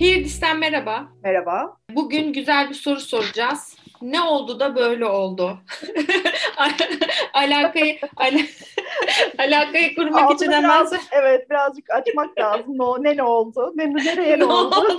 Hirdis'ten merhaba. Merhaba. Bugün güzel bir soru soracağız. Ne oldu da böyle oldu? alakayı al alakayı kurmak Altını için hemen biraz, evet birazcık açmak lazım. No, ne ne oldu? Ne nereye ne, ne oldu?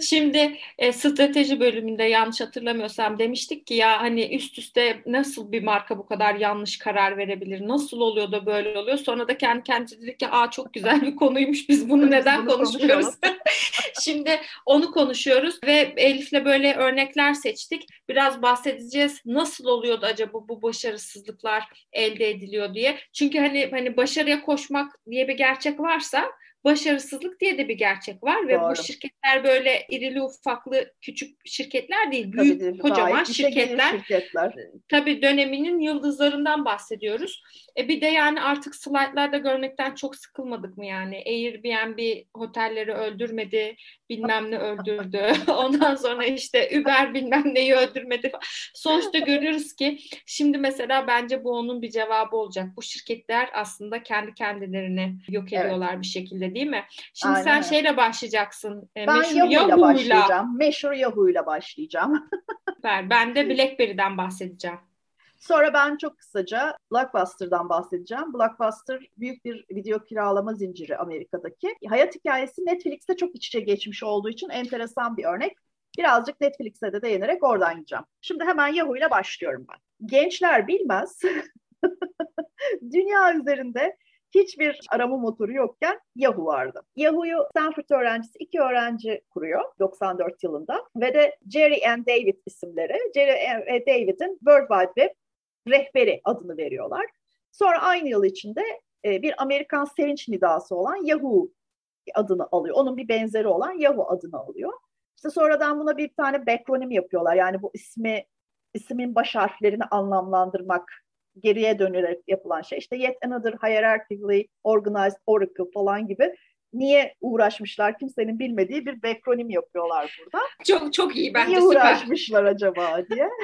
Şimdi e, strateji bölümünde yanlış hatırlamıyorsam demiştik ki ya hani üst üste nasıl bir marka bu kadar yanlış karar verebilir? Nasıl oluyor da böyle oluyor? Sonra da kendi kendine dedik ki aa çok güzel bir konuymuş biz bunu neden bunu konuşmuyoruz? Şimdi onu konuşuyoruz ve Elif'le böyle örnekler seçtik. Biraz bahsedeceğiz. Nasıl oluyordu acaba bu başarısızlıklar elde ediliyor diye. Çünkü hani hani başarıya koşmak diye bir gerçek varsa başarısızlık diye de bir gerçek var ve Doğru. bu şirketler böyle irili ufaklı küçük şirketler değil, büyük tabii, kocaman şirketler. şirketler. Tabii döneminin yıldızlarından bahsediyoruz. E bir de yani artık slaytlarda görmekten çok sıkılmadık mı yani? Airbnb otelleri öldürmedi, bilmem ne öldürdü. Ondan sonra işte Uber bilmem neyi öldürmedi. Sonuçta görüyoruz ki şimdi mesela bence bu onun bir cevabı olacak. Bu şirketler aslında kendi kendilerini yok ediyorlar evet. bir şekilde değil mi? Şimdi Aynen. sen şeyle başlayacaksın. E, ben meşhur Yahoo'yla Yahoo başlayacağım. Meşhur Yahoo'yla başlayacağım. Süper. Ben de BlackBerry'den bahsedeceğim. Sonra ben çok kısaca Blockbuster'dan bahsedeceğim. Blockbuster büyük bir video kiralama zinciri Amerika'daki. Hayat hikayesi Netflix'te çok iç içe geçmiş olduğu için enteresan bir örnek. Birazcık Netflix'e de değinerek oradan gideceğim. Şimdi hemen Yahoo ile başlıyorum ben. Gençler bilmez. Dünya üzerinde hiçbir arama motoru yokken Yahoo vardı. Yahoo'yu Stanford öğrencisi iki öğrenci kuruyor 94 yılında ve de Jerry and David isimleri. Jerry ve David'in World Wide Web rehberi adını veriyorlar. Sonra aynı yıl içinde e, bir Amerikan sevinç nidası olan Yahoo adını alıyor. Onun bir benzeri olan Yahoo adını alıyor. İşte sonradan buna bir tane backronym yapıyorlar. Yani bu ismi ismin baş harflerini anlamlandırmak geriye dönerek yapılan şey. İşte yet another hierarchically organized oracle falan gibi niye uğraşmışlar kimsenin bilmediği bir backronym yapıyorlar burada. Çok çok iyi bence Niye uğraşmışlar acaba diye.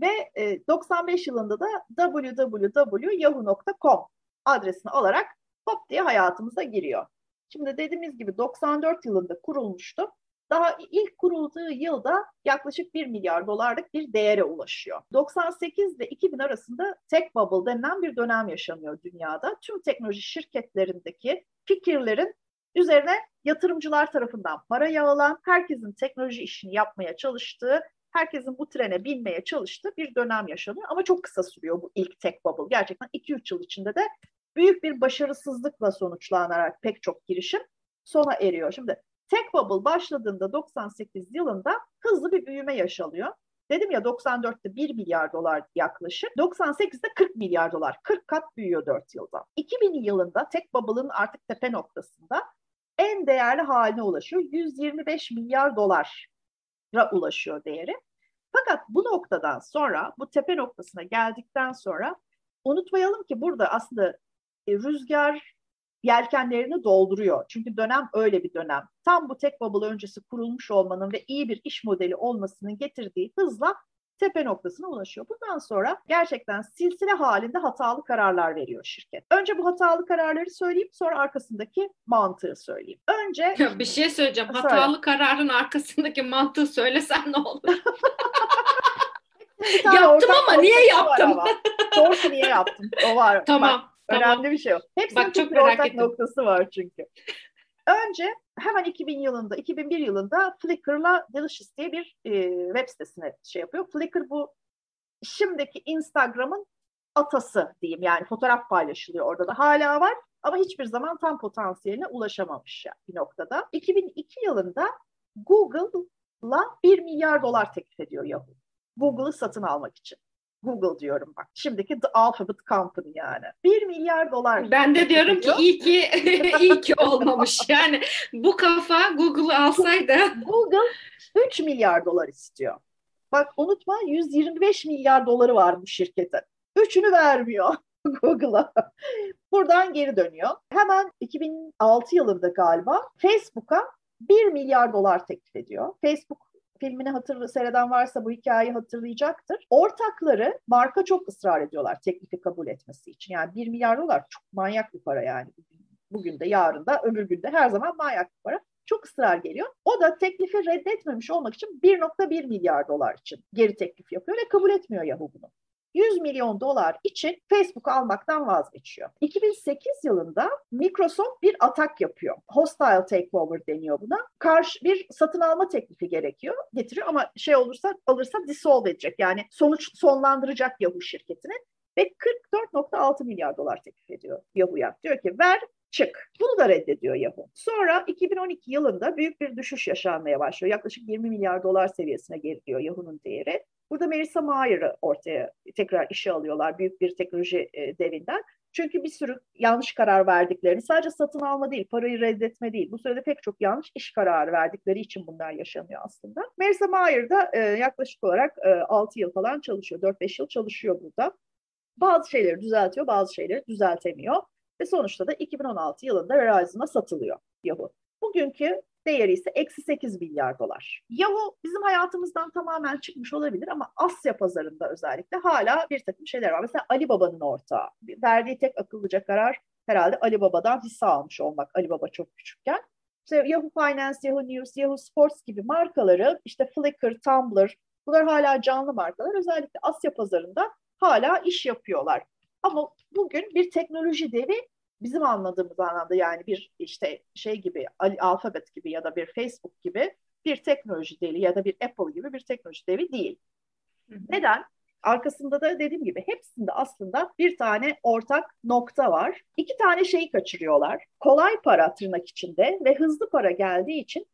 Ve e, 95 yılında da www.yahoo.com adresini alarak hop diye hayatımıza giriyor. Şimdi dediğimiz gibi 94 yılında kurulmuştu. Daha ilk kurulduğu yılda yaklaşık 1 milyar dolarlık bir değere ulaşıyor. 98 ve 2000 arasında tech bubble denilen bir dönem yaşanıyor dünyada. Tüm teknoloji şirketlerindeki fikirlerin üzerine yatırımcılar tarafından para yağılan, herkesin teknoloji işini yapmaya çalıştığı herkesin bu trene binmeye çalıştığı bir dönem yaşanıyor. Ama çok kısa sürüyor bu ilk tech bubble. Gerçekten 2-3 yıl içinde de büyük bir başarısızlıkla sonuçlanarak pek çok girişim sona eriyor. Şimdi tech bubble başladığında 98 yılında hızlı bir büyüme yaşanıyor. Dedim ya 94'te 1 milyar dolar yaklaşık. 98'de 40 milyar dolar. 40 kat büyüyor 4 yılda. 2000 yılında tech bubble'ın artık tepe noktasında en değerli haline ulaşıyor. 125 milyar dolar ulaşıyor değeri. Fakat bu noktadan sonra, bu tepe noktasına geldikten sonra unutmayalım ki burada aslında e, rüzgar yelkenlerini dolduruyor. Çünkü dönem öyle bir dönem. Tam bu tek bubble öncesi kurulmuş olmanın ve iyi bir iş modeli olmasının getirdiği hızla tepe noktasına ulaşıyor. Bundan sonra gerçekten silsile halinde hatalı kararlar veriyor şirket. Önce bu hatalı kararları söyleyeyim sonra arkasındaki mantığı söyleyeyim. Önce ya bir şey söyleyeceğim. Söyle. Hatalı kararın arkasındaki mantığı söylesen ne olur? yaptım ama niye yaptım? Doğrusu niye yaptım? O var. Tamam. Bak, tamam. Önemli bir şey o. Hepsinin Bak, çok bir ortak ettim. noktası var çünkü. Önce hemen 2000 yılında, 2001 yılında Flickr'la Delicious diye bir e, web sitesine şey yapıyor. Flickr bu şimdiki Instagram'ın atası diyeyim yani fotoğraf paylaşılıyor orada da hala var ama hiçbir zaman tam potansiyeline ulaşamamış yani bir noktada. 2002 yılında Google'la 1 milyar dolar teklif ediyor Yahoo. Google'ı satın almak için. Google diyorum bak. Şimdiki The Alphabet Company yani. 1 milyar dolar. Ben de diyorum ki iyi ki iyi ki olmamış. Yani bu kafa Google'ı alsaydı. Google 3 milyar dolar istiyor. Bak unutma 125 milyar doları var bu şirketin. Üçünü vermiyor Google'a. Buradan geri dönüyor. Hemen 2006 yılında galiba Facebook'a 1 milyar dolar teklif ediyor. Facebook filmini hatırlı seyreden varsa bu hikayeyi hatırlayacaktır. Ortakları marka çok ısrar ediyorlar teklifi kabul etmesi için. Yani 1 milyar dolar çok manyak bir para yani. Bugün de yarın da öbür günde her zaman manyak bir para. Çok ısrar geliyor. O da teklifi reddetmemiş olmak için 1.1 milyar dolar için geri teklif yapıyor ve kabul etmiyor Yahoo bunu. 100 milyon dolar için Facebook almaktan vazgeçiyor. 2008 yılında Microsoft bir atak yapıyor. Hostile takeover deniyor buna. Karşı bir satın alma teklifi gerekiyor, getiriyor ama şey olursa alırsa dissolve edecek. Yani sonuç sonlandıracak Yahoo şirketini ve 44.6 milyar dolar teklif ediyor Yahoo'ya. Diyor ki ver çık. Bunu da reddediyor Yahoo. Sonra 2012 yılında büyük bir düşüş yaşanmaya başlıyor. Yaklaşık 20 milyar dolar seviyesine geliyor Yahoo'nun değeri. Burada Marissa Mayer'ı ortaya tekrar işe alıyorlar büyük bir teknoloji e, devinden. Çünkü bir sürü yanlış karar verdiklerini, sadece satın alma değil, parayı reddetme değil. Bu sürede pek çok yanlış iş kararı verdikleri için bunlar yaşanıyor aslında. Marissa Mayer da e, yaklaşık olarak e, 6 yıl falan çalışıyor, 4-5 yıl çalışıyor burada. Bazı şeyleri düzeltiyor, bazı şeyleri düzeltemiyor. Ve sonuçta da 2016 yılında Verizon'a satılıyor Yahoo. Bugünkü değeri ise eksi 8 milyar dolar. Yahoo bizim hayatımızdan tamamen çıkmış olabilir ama Asya pazarında özellikle hala bir takım şeyler var. Mesela Alibaba'nın ortağı. Verdiği tek akıllıca karar herhalde Alibaba'dan hisse almış olmak. Alibaba çok küçükken. İşte Yahoo Finance, Yahoo News, Yahoo Sports gibi markaları işte Flickr, Tumblr bunlar hala canlı markalar. Özellikle Asya pazarında hala iş yapıyorlar. Ama bugün bir teknoloji devi bizim anladığımız anlamda yani bir işte şey gibi alfabet gibi ya da bir Facebook gibi bir teknoloji devi ya da bir Apple gibi bir teknoloji devi değil. Hı hı. Neden? Arkasında da dediğim gibi hepsinde aslında bir tane ortak nokta var. İki tane şeyi kaçırıyorlar. Kolay para tırnak içinde ve hızlı para geldiği için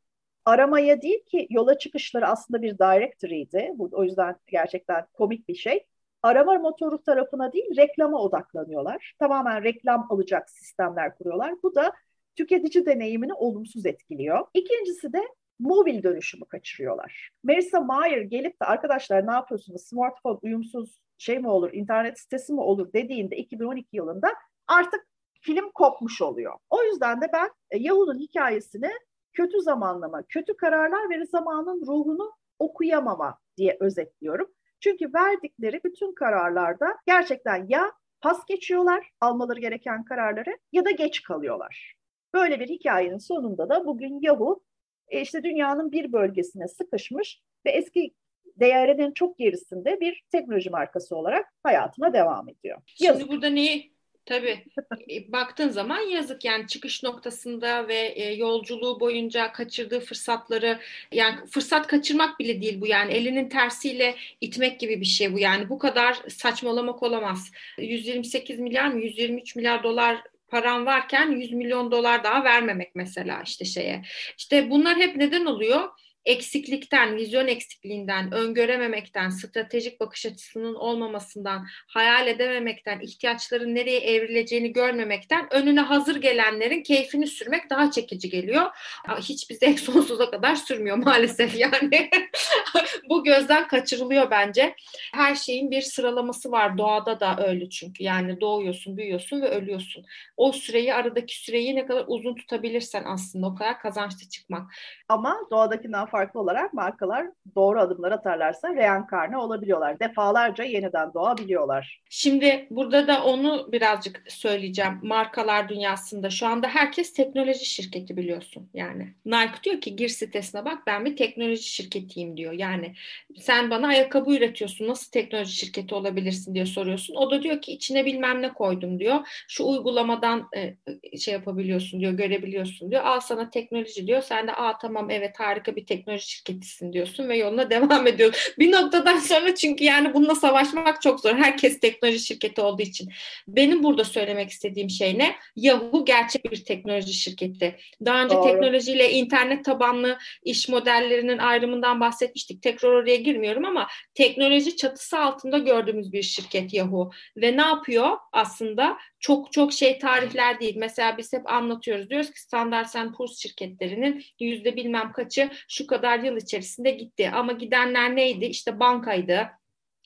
aramaya değil ki yola çıkışları aslında bir directory'ydi. Bu o yüzden gerçekten komik bir şey arama motoru tarafına değil reklama odaklanıyorlar. Tamamen reklam alacak sistemler kuruyorlar. Bu da tüketici deneyimini olumsuz etkiliyor. İkincisi de mobil dönüşümü kaçırıyorlar. Marissa Mayer gelip de arkadaşlar ne yapıyorsunuz smartphone uyumsuz şey mi olur, internet sitesi mi olur dediğinde 2012 yılında artık film kopmuş oluyor. O yüzden de ben e, Yahoo'nun hikayesini kötü zamanlama, kötü kararlar ve zamanın ruhunu okuyamama diye özetliyorum. Çünkü verdikleri bütün kararlarda gerçekten ya pas geçiyorlar almaları gereken kararları ya da geç kalıyorlar. Böyle bir hikayenin sonunda da bugün Yahoo e, işte dünyanın bir bölgesine sıkışmış ve eski değerinin çok gerisinde bir teknoloji markası olarak hayatına devam ediyor. Şimdi Yazık. burada neyi Tabii. E, baktığın zaman yazık yani çıkış noktasında ve e, yolculuğu boyunca kaçırdığı fırsatları yani fırsat kaçırmak bile değil bu yani elinin tersiyle itmek gibi bir şey bu yani bu kadar saçmalamak olamaz. 128 milyar mı 123 milyar dolar param varken 100 milyon dolar daha vermemek mesela işte şeye. İşte bunlar hep neden oluyor? Eksiklikten, vizyon eksikliğinden, öngörememekten, stratejik bakış açısının olmamasından, hayal edememekten, ihtiyaçların nereye evrileceğini görmemekten önüne hazır gelenlerin keyfini sürmek daha çekici geliyor. Hiç bize sonsuza kadar sürmüyor maalesef yani. Bu gözden kaçırılıyor bence. Her şeyin bir sıralaması var. Doğada da öyle çünkü. Yani doğuyorsun, büyüyorsun ve ölüyorsun. O süreyi, aradaki süreyi ne kadar uzun tutabilirsen aslında o kadar kazançlı çıkmak. Ama doğadakinden farklı olarak markalar doğru adımlar atarlarsa reenkarne olabiliyorlar. Defalarca yeniden doğabiliyorlar. Şimdi burada da onu birazcık söyleyeceğim. Markalar dünyasında şu anda herkes teknoloji şirketi biliyorsun. Yani Nike diyor ki gir sitesine bak ben bir teknoloji şirketiyim diyor. Yani sen bana ayakkabı üretiyorsun nasıl teknoloji şirketi olabilirsin diye soruyorsun. O da diyor ki içine bilmem ne koydum diyor. Şu uygulamadan e, şey yapabiliyorsun diyor görebiliyorsun diyor. Al sana teknoloji diyor. Sen de aa tamam evet harika bir teknoloji teknoloji şirketisin diyorsun ve yoluna devam ediyorsun. Bir noktadan sonra çünkü yani bununla savaşmak çok zor. Herkes teknoloji şirketi olduğu için. Benim burada söylemek istediğim şey ne? Yahoo gerçek bir teknoloji şirketi. Daha önce Doğru. teknolojiyle internet tabanlı iş modellerinin ayrımından bahsetmiştik. Tekrar oraya girmiyorum ama teknoloji çatısı altında gördüğümüz bir şirket Yahoo. Ve ne yapıyor aslında? Çok çok şey tarihler değil. Mesela biz hep anlatıyoruz. Diyoruz ki Standard Poor's şirketlerinin yüzde bilmem kaçı şu kadar yıl içerisinde gitti. Ama gidenler neydi? İşte bankaydı,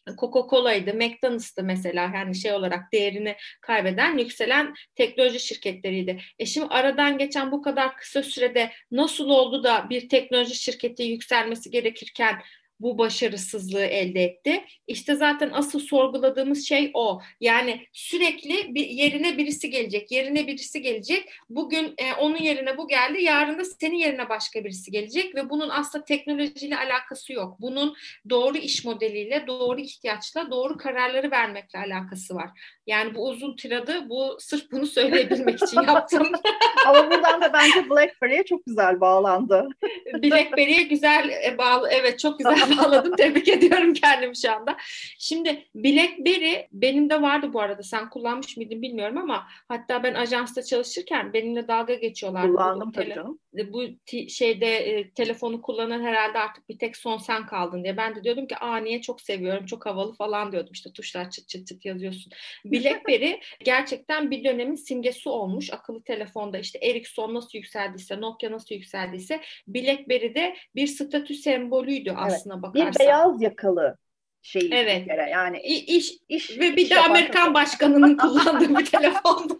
Coca-Cola'ydı, McDonald's'tı mesela yani şey olarak değerini kaybeden yükselen teknoloji şirketleriydi. E şimdi aradan geçen bu kadar kısa sürede nasıl oldu da bir teknoloji şirketi yükselmesi gerekirken bu başarısızlığı elde etti. İşte zaten asıl sorguladığımız şey o. Yani sürekli bir yerine birisi gelecek, yerine birisi gelecek. Bugün e, onun yerine bu geldi, yarın da senin yerine başka birisi gelecek ve bunun aslında teknolojiyle alakası yok. Bunun doğru iş modeliyle, doğru ihtiyaçla, doğru kararları vermekle alakası var. Yani bu uzun tiradı bu sırf bunu söyleyebilmek için yaptım. Ama buradan da bence BlackBerry'e çok güzel bağlandı. BlackBerry'e güzel e, bağlı, evet çok güzel bağladım. Tebrik ediyorum kendimi şu anda. Şimdi BlackBerry benim de vardı bu arada. Sen kullanmış mıydın bilmiyorum ama hatta ben ajansta çalışırken benimle dalga geçiyorlar. Kullandım tabii canım. Bu şeyde e, telefonu kullanan herhalde artık bir tek son sen kaldın diye. Ben de diyordum ki aa niye çok seviyorum, çok havalı falan diyordum. İşte tuşlar çıt çıt çıt yazıyorsun. BlackBerry gerçekten bir dönemin simgesi olmuş. Akıllı telefonda işte Ericsson nasıl yükseldiyse, Nokia nasıl yükseldiyse BlackBerry de bir statü sembolüydü aslında evet, bakarsan. Bir beyaz yakalı şey evet. Kere. yani iş, iş ve bir de Amerikan başkanının kullandığı bir telefondu.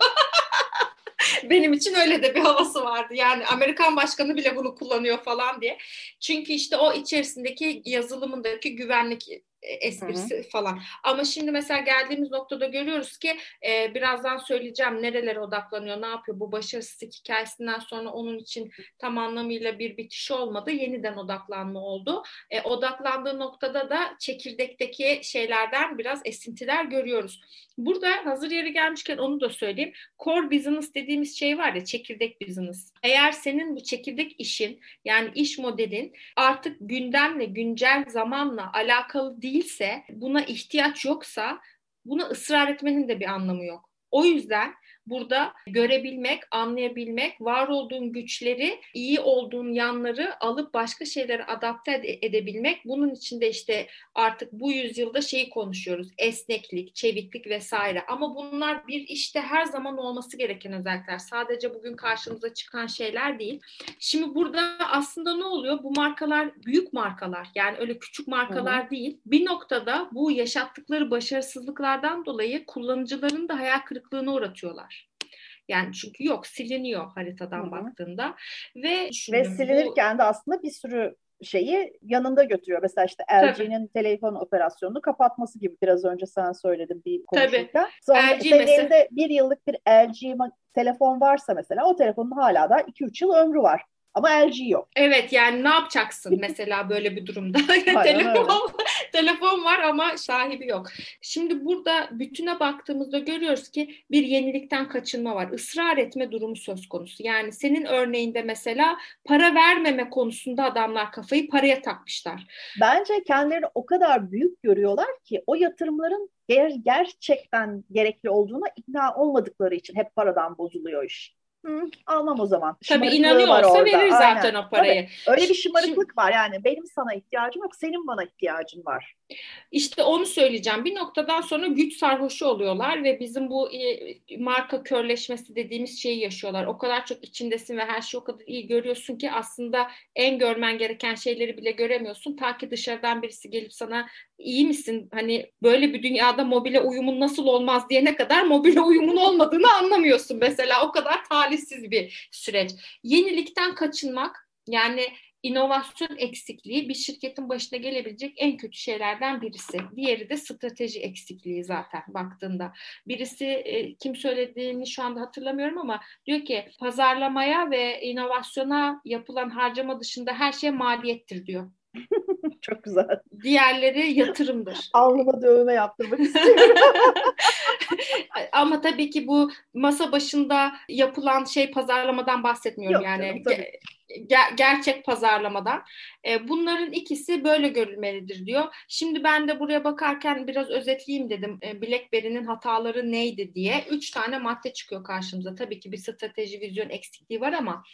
Benim için öyle de bir havası vardı. Yani Amerikan başkanı bile bunu kullanıyor falan diye. Çünkü işte o içerisindeki yazılımındaki güvenlik esprisi Hı-hı. falan. Ama şimdi mesela geldiğimiz noktada görüyoruz ki e, birazdan söyleyeceğim nerelere odaklanıyor, ne yapıyor. Bu başarısızlık hikayesinden sonra onun için tam anlamıyla bir bitiş olmadı. Yeniden odaklanma oldu. E, odaklandığı noktada da çekirdekteki şeylerden biraz esintiler görüyoruz. Burada hazır yeri gelmişken onu da söyleyeyim. Core business dediğimiz şey var ya çekirdek business. Eğer senin bu çekirdek işin yani iş modelin artık gündemle, güncel zamanla alakalı değilse, buna ihtiyaç yoksa buna ısrar etmenin de bir anlamı yok. O yüzden burada görebilmek, anlayabilmek, var olduğun güçleri, iyi olduğun yanları alıp başka şeylere adapte edebilmek. Bunun için de işte artık bu yüzyılda şeyi konuşuyoruz. Esneklik, çeviklik vesaire. Ama bunlar bir işte her zaman olması gereken özellikler. Sadece bugün karşımıza çıkan şeyler değil. Şimdi burada aslında ne oluyor? Bu markalar büyük markalar. Yani öyle küçük markalar Hı-hı. değil. Bir noktada bu yaşattıkları başarısızlıklardan dolayı kullanıcıların da hayal kırıklığına uğratıyorlar. Yani çünkü yok siliniyor haritadan Hı-hı. baktığında ve ve silinirken bu... de aslında bir sürü şeyi yanında götürüyor. Mesela işte LG'nin telefon operasyonunu kapatması gibi biraz önce sen söyledin bir konuşurken. Sonra LG senin mesela... elinde bir yıllık bir LG telefon varsa mesela o telefonun hala da 2-3 yıl ömrü var. Ama LG yok. Evet yani ne yapacaksın mesela böyle bir durumda? telefon, telefon var ama sahibi yok. Şimdi burada bütüne baktığımızda görüyoruz ki bir yenilikten kaçınma var. Israr etme durumu söz konusu. Yani senin örneğinde mesela para vermeme konusunda adamlar kafayı paraya takmışlar. Bence kendilerini o kadar büyük görüyorlar ki o yatırımların ger gerçekten gerekli olduğuna ikna olmadıkları için hep paradan bozuluyor iş. Hı, almam o zaman. Tabii inanıyorsa verir zaten Aynen. o parayı. Tabii. Öyle bir şımarıklık Şimdi, var yani benim sana ihtiyacım yok senin bana ihtiyacın var. İşte onu söyleyeceğim. Bir noktadan sonra güç sarhoşu oluyorlar ve bizim bu e, marka körleşmesi dediğimiz şeyi yaşıyorlar. O kadar çok içindesin ve her şeyi o kadar iyi görüyorsun ki aslında en görmen gereken şeyleri bile göremiyorsun. Ta ki dışarıdan birisi gelip sana iyi misin? Hani böyle bir dünyada mobile uyumun nasıl olmaz diyene kadar mobile uyumun olmadığını anlamıyorsun mesela. O kadar talihsiz bir süreç. Yenilikten kaçınmak yani inovasyon eksikliği bir şirketin başına gelebilecek en kötü şeylerden birisi. Diğeri de strateji eksikliği zaten baktığında. Birisi e, kim söylediğini şu anda hatırlamıyorum ama diyor ki pazarlamaya ve inovasyona yapılan harcama dışında her şey maliyettir diyor. Çok güzel. Diğerleri yatırımdır. Alnıma dövme yaptırmak istiyorum. Ama tabii ki bu masa başında yapılan şey pazarlamadan bahsetmiyorum Yok, yani. Canım, ger- gerçek pazarlamadan. E, bunların ikisi böyle görülmelidir diyor. Şimdi ben de buraya bakarken biraz özetleyeyim dedim. E, BlackBerry'nin hataları neydi diye. Üç tane madde çıkıyor karşımıza. Tabii ki bir strateji, vizyon eksikliği var ama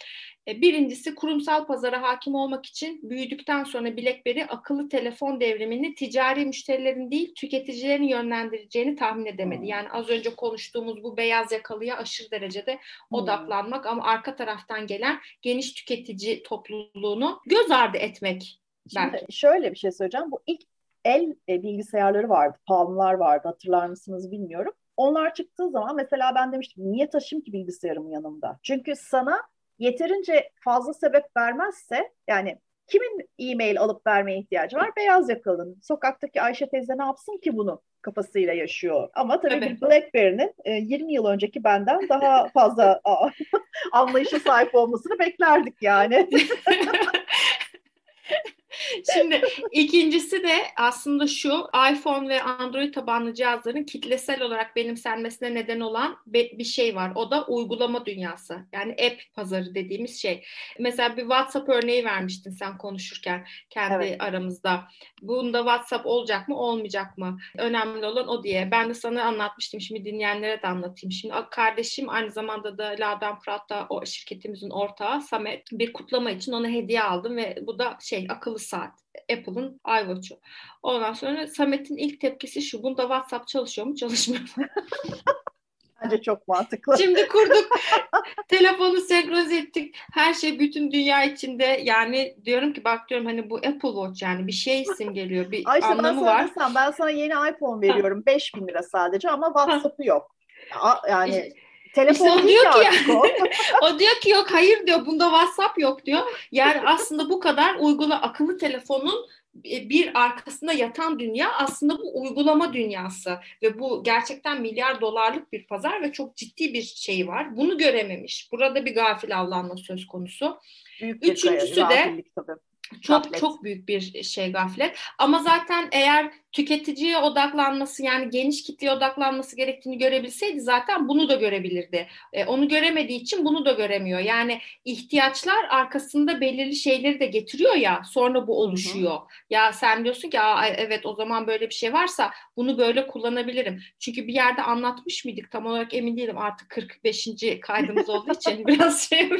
birincisi kurumsal pazara hakim olmak için büyüdükten sonra BlackBerry akıllı telefon devrimini ticari müşterilerin değil tüketicilerin yönlendireceğini tahmin edemedi. Hmm. Yani az önce konuştuğumuz bu beyaz yakalıya aşırı derecede hmm. odaklanmak ama arka taraftan gelen geniş tüketici topluluğunu göz ardı etmek. Şimdi belki. şöyle bir şey söyleyeceğim. Bu ilk el e, bilgisayarları vardı, Palm'lar vardı hatırlar mısınız bilmiyorum. Onlar çıktığı zaman mesela ben demiştim niye taşıyayım ki bilgisayarım yanımda? Çünkü sana yeterince fazla sebep vermezse yani kimin e-mail alıp vermeye ihtiyacı var? Beyaz yakalının. Sokaktaki Ayşe teyze ne yapsın ki bunu? kafasıyla yaşıyor. Ama tabii, tabii. bir BlackBerry'nin e, 20 yıl önceki benden daha fazla anlayışa sahip olmasını beklerdik yani. Şimdi ikincisi de aslında şu iPhone ve Android tabanlı cihazların kitlesel olarak benimsenmesine neden olan bir şey var. O da uygulama dünyası. Yani app pazarı dediğimiz şey. Mesela bir WhatsApp örneği vermiştin sen konuşurken kendi evet. aramızda. Bunda WhatsApp olacak mı olmayacak mı? Önemli olan o diye. Ben de sana anlatmıştım. Şimdi dinleyenlere de anlatayım. Şimdi kardeşim aynı zamanda da Ladan Fırat'ta o şirketimizin ortağı Samet bir kutlama için ona hediye aldım ve bu da şey akıllı saat. Apple'ın iWatch'u. Ondan sonra Samet'in ilk tepkisi şu. Bunda WhatsApp çalışıyor mu çalışmıyor mu? Bence çok mantıklı. Şimdi kurduk. telefonu senkronize ettik. Her şey bütün dünya içinde. Yani diyorum ki bak diyorum hani bu Apple Watch yani bir şey isim geliyor. Bir Ayşe, anlamı var. Desem, ben sana yeni iPhone veriyorum. 5000 lira sadece ama WhatsApp'ı yok. Yani Telefon işte o diyor ki o. o diyor ki yok hayır diyor bunda WhatsApp yok diyor. Yani aslında bu kadar uygula akıllı telefonun e, bir arkasında yatan dünya aslında bu uygulama dünyası ve bu gerçekten milyar dolarlık bir pazar ve çok ciddi bir şey var. Bunu görememiş. Burada bir gafil avlanma söz konusu. Büyük Üçüncüsü de tabii. çok gaflet. çok büyük bir şey gaflet. Ama zaten eğer tüketiciye odaklanması yani geniş kitleye odaklanması gerektiğini görebilseydi zaten bunu da görebilirdi. E, onu göremediği için bunu da göremiyor. Yani ihtiyaçlar arkasında belirli şeyleri de getiriyor ya sonra bu oluşuyor. Hı hı. Ya sen diyorsun ki Aa, evet o zaman böyle bir şey varsa bunu böyle kullanabilirim. Çünkü bir yerde anlatmış mıydık tam olarak emin değilim artık 45. kaydımız olduğu için biraz şey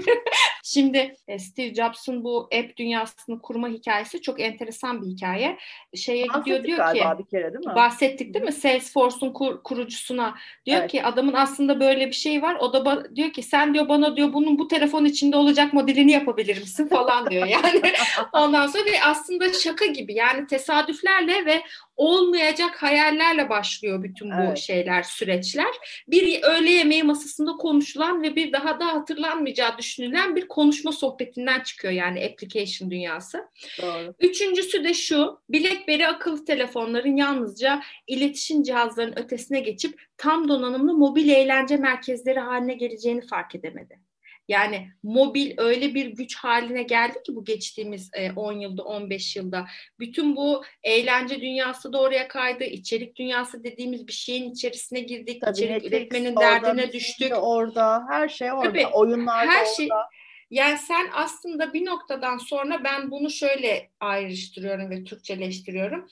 Şimdi e, Steve Jobs'un bu app dünyasını kurma hikayesi çok enteresan bir hikaye. Şeye gidiyor diyor ki galiba bir kere değil mi? Bahsettik değil mi? Salesforce'un kur, kurucusuna. Diyor evet. ki adamın aslında böyle bir şey var. O da diyor ki sen diyor bana diyor bunun bu telefon içinde olacak modelini yapabilir misin falan diyor. Yani ondan sonra aslında şaka gibi yani tesadüflerle ve olmayacak hayallerle başlıyor bütün bu evet. şeyler, süreçler. Bir öğle yemeği masasında konuşulan ve bir daha da hatırlanmayacağı düşünülen bir konuşma sohbetinden çıkıyor yani application dünyası. Doğru. Üçüncüsü de şu, BlackBerry akıllı telefonların yalnızca iletişim cihazlarının ötesine geçip tam donanımlı mobil eğlence merkezleri haline geleceğini fark edemedi. Yani mobil öyle bir güç haline geldi ki bu geçtiğimiz 10 e, yılda 15 yılda bütün bu eğlence dünyası da oraya kaydı. içerik dünyası dediğimiz bir şeyin içerisine girdik. Tabii içerik Netflix, üretmenin orada, derdine düştük. Orada her şey orada. Tabii, Oyunlar her şey, orada. Yani sen aslında bir noktadan sonra ben bunu şöyle ayrıştırıyorum ve Türkçeleştiriyorum.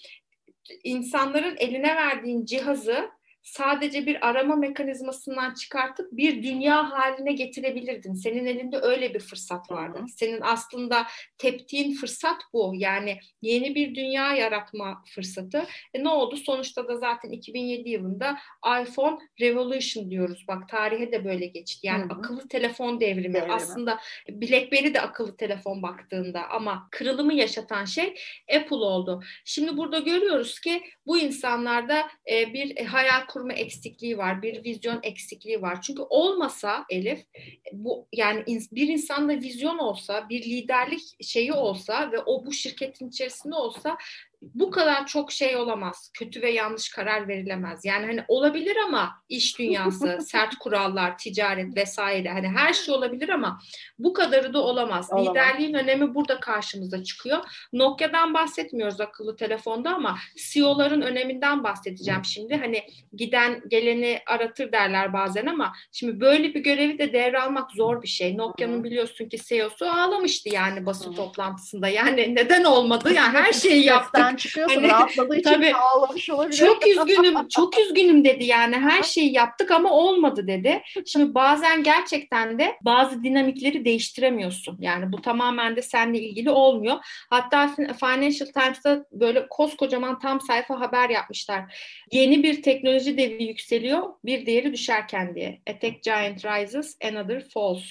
İnsanların eline verdiğin cihazı sadece bir arama mekanizmasından çıkartıp bir dünya haline getirebilirdin. Senin elinde öyle bir fırsat vardı. Senin aslında teptiğin fırsat bu. Yani yeni bir dünya yaratma fırsatı. E ne oldu? Sonuçta da zaten 2007 yılında iPhone Revolution diyoruz. Bak tarihe de böyle geçti. Yani Hı-hı. akıllı telefon devrimi. devrimi. Aslında BlackBerry de akıllı telefon baktığında ama kırılımı yaşatan şey Apple oldu. Şimdi burada görüyoruz ki bu insanlarda e, bir hayal kurma eksikliği var, bir vizyon eksikliği var. Çünkü olmasa Elif bu yani bir insanda vizyon olsa, bir liderlik şeyi olsa ve o bu şirketin içerisinde olsa bu kadar çok şey olamaz. Kötü ve yanlış karar verilemez. Yani hani olabilir ama iş dünyası, sert kurallar, ticaret vesaire hani her şey olabilir ama bu kadarı da olamaz. olamaz. Liderliğin önemi burada karşımıza çıkıyor. Nokia'dan bahsetmiyoruz akıllı telefonda ama CEO'ların öneminden bahsedeceğim şimdi. Hani giden geleni aratır derler bazen ama şimdi böyle bir görevi de devralmak zor bir şey. Nokia'nın biliyorsun ki CEO'su ağlamıştı yani basın toplantısında. Yani neden olmadı? Yani her şeyi yaptı evden çıkıyorsun hani, rahatladığı için tabii, ağlamış olabilir. Çok üzgünüm, çok üzgünüm dedi yani her şeyi yaptık ama olmadı dedi. Şimdi bazen gerçekten de bazı dinamikleri değiştiremiyorsun. Yani bu tamamen de seninle ilgili olmuyor. Hatta Financial Times'ta böyle koskocaman tam sayfa haber yapmışlar. Yeni bir teknoloji devi yükseliyor, bir diğeri düşerken diye. A tech giant rises, another falls.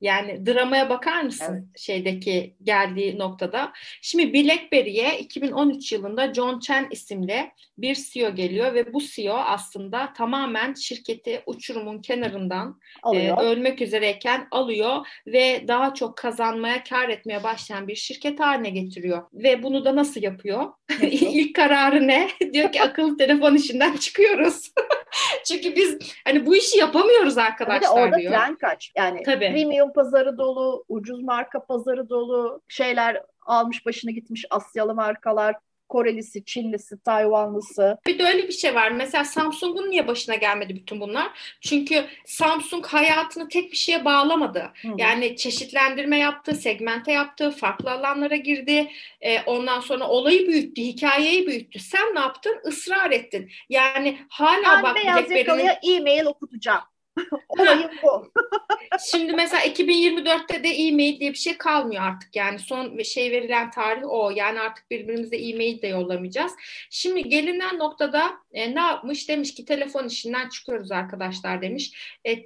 Yani dramaya bakar mısın evet. şeydeki geldiği noktada? Şimdi BlackBerry'e 2013 yılında John Chen isimli bir CEO geliyor ve bu CEO aslında tamamen şirketi uçurumun kenarından e, ölmek üzereyken alıyor ve daha çok kazanmaya, kar etmeye başlayan bir şirket haline getiriyor. Ve bunu da nasıl yapıyor? İlk kararı ne? diyor ki akıllı telefon işinden çıkıyoruz. Çünkü biz hani bu işi yapamıyoruz arkadaşlar bir de orada diyor. tren kaç. Yani Tabii. premium pazarı dolu, ucuz marka pazarı dolu, şeyler almış başını gitmiş Asyalı markalar, Korelisi, Çinlisi, Tayvanlısı. Bir de öyle bir şey var. Mesela Samsung'un niye başına gelmedi bütün bunlar? Çünkü Samsung hayatını tek bir şeye bağlamadı. Hı. Yani çeşitlendirme yaptı, segmente yaptı, farklı alanlara girdi. E, ondan sonra olayı büyüttü, hikayeyi büyüttü. Sen ne yaptın? Israr ettin. Yani hala ben bak beyaz yakalıya e-mail okutacağım. Olayım bu. Şimdi mesela 2024'te de e-mail diye bir şey kalmıyor artık. Yani son şey verilen tarih o. Yani artık birbirimize e-mail de yollamayacağız. Şimdi gelinen noktada e, ne yapmış? Demiş ki telefon işinden çıkıyoruz arkadaşlar demiş. E,